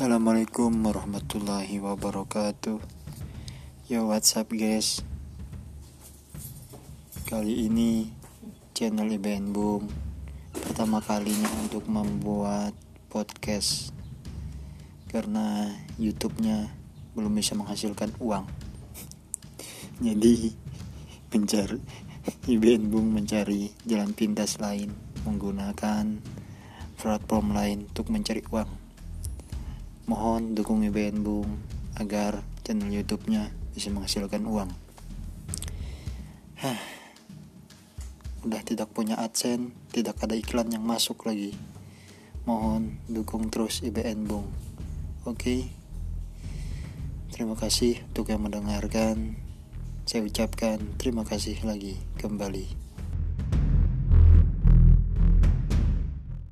Assalamualaikum warahmatullahi wabarakatuh. Yo what's up guys? Kali ini channel IBN Boom Pertama kalinya untuk membuat podcast. Karena YouTube-nya belum bisa menghasilkan uang. Jadi mencari IBN Boom mencari jalan pintas lain Menggunakan platform lain untuk mencari uang Mohon dukung IBN Bung agar channel YouTube-nya bisa menghasilkan uang. Hah. Udah tidak punya AdSense, tidak ada iklan yang masuk lagi. Mohon dukung terus IBN Bung. Oke. Terima kasih untuk yang mendengarkan. Saya ucapkan terima kasih lagi kembali.